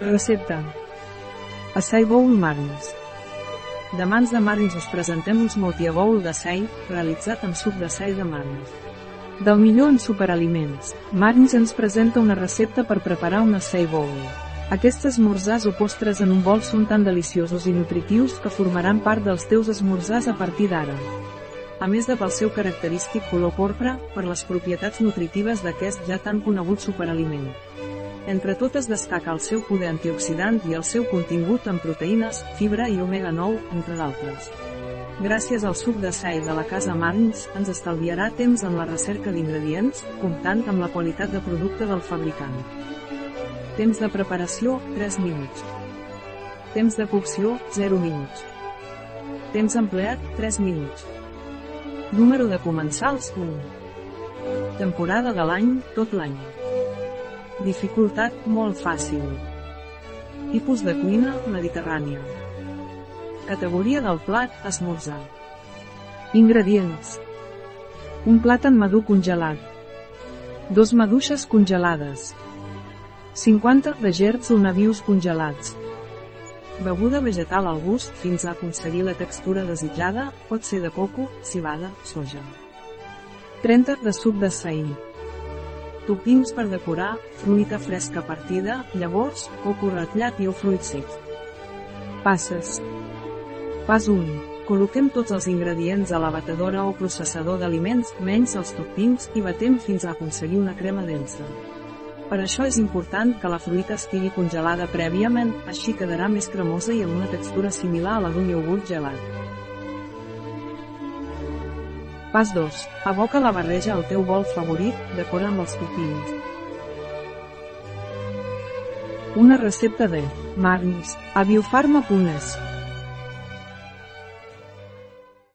Recepta. Açai bowl marins. De mans de marins us presentem un smoothie bowl d'açai, realitzat amb suc d'açai de marins. Del millor en superaliments, Marins ens presenta una recepta per preparar un açai bowl. Aquests esmorzars o postres en un bol són tan deliciosos i nutritius que formaran part dels teus esmorzars a partir d'ara. A més de pel seu característic color porpra, per les propietats nutritives d'aquest ja tan conegut superaliment. Entre totes destaca el seu poder antioxidant i el seu contingut en proteïnes, fibra i omega-9, entre d'altres. Gràcies al suc de sal de la casa Marns, ens estalviarà temps en la recerca d'ingredients, comptant amb la qualitat de producte del fabricant. Temps de preparació, 3 minuts. Temps de cocció, 0 minuts. Temps empleat, 3 minuts. Número de comensals, 1. Temporada de l'any, tot l'any. Dificultat, molt fàcil. Tipus de cuina, mediterrània. Categoria del plat, esmorzar. Ingredients. Un plàtan madur congelat. Dos maduixes congelades. 50 de gerds o navius congelats. Beguda vegetal al gust fins a aconseguir la textura desitjada, pot ser de coco, cibada, soja. 30 de suc de saïn. Topins per decorar, fruita fresca partida, llavors, coco ratllat i o fruits secs. Passes. Pas 1. Col·loquem tots els ingredients a la batedora o processador d'aliments, menys els toppings, i batem fins a aconseguir una crema densa. Per això és important que la fruita estigui congelada prèviament, així quedarà més cremosa i amb una textura similar a la d'un iogurt gelat. Pas 2. Aboca la barreja al teu bol favorit, decora amb els toppings. Una recepta de Marnis, a biofarma.es.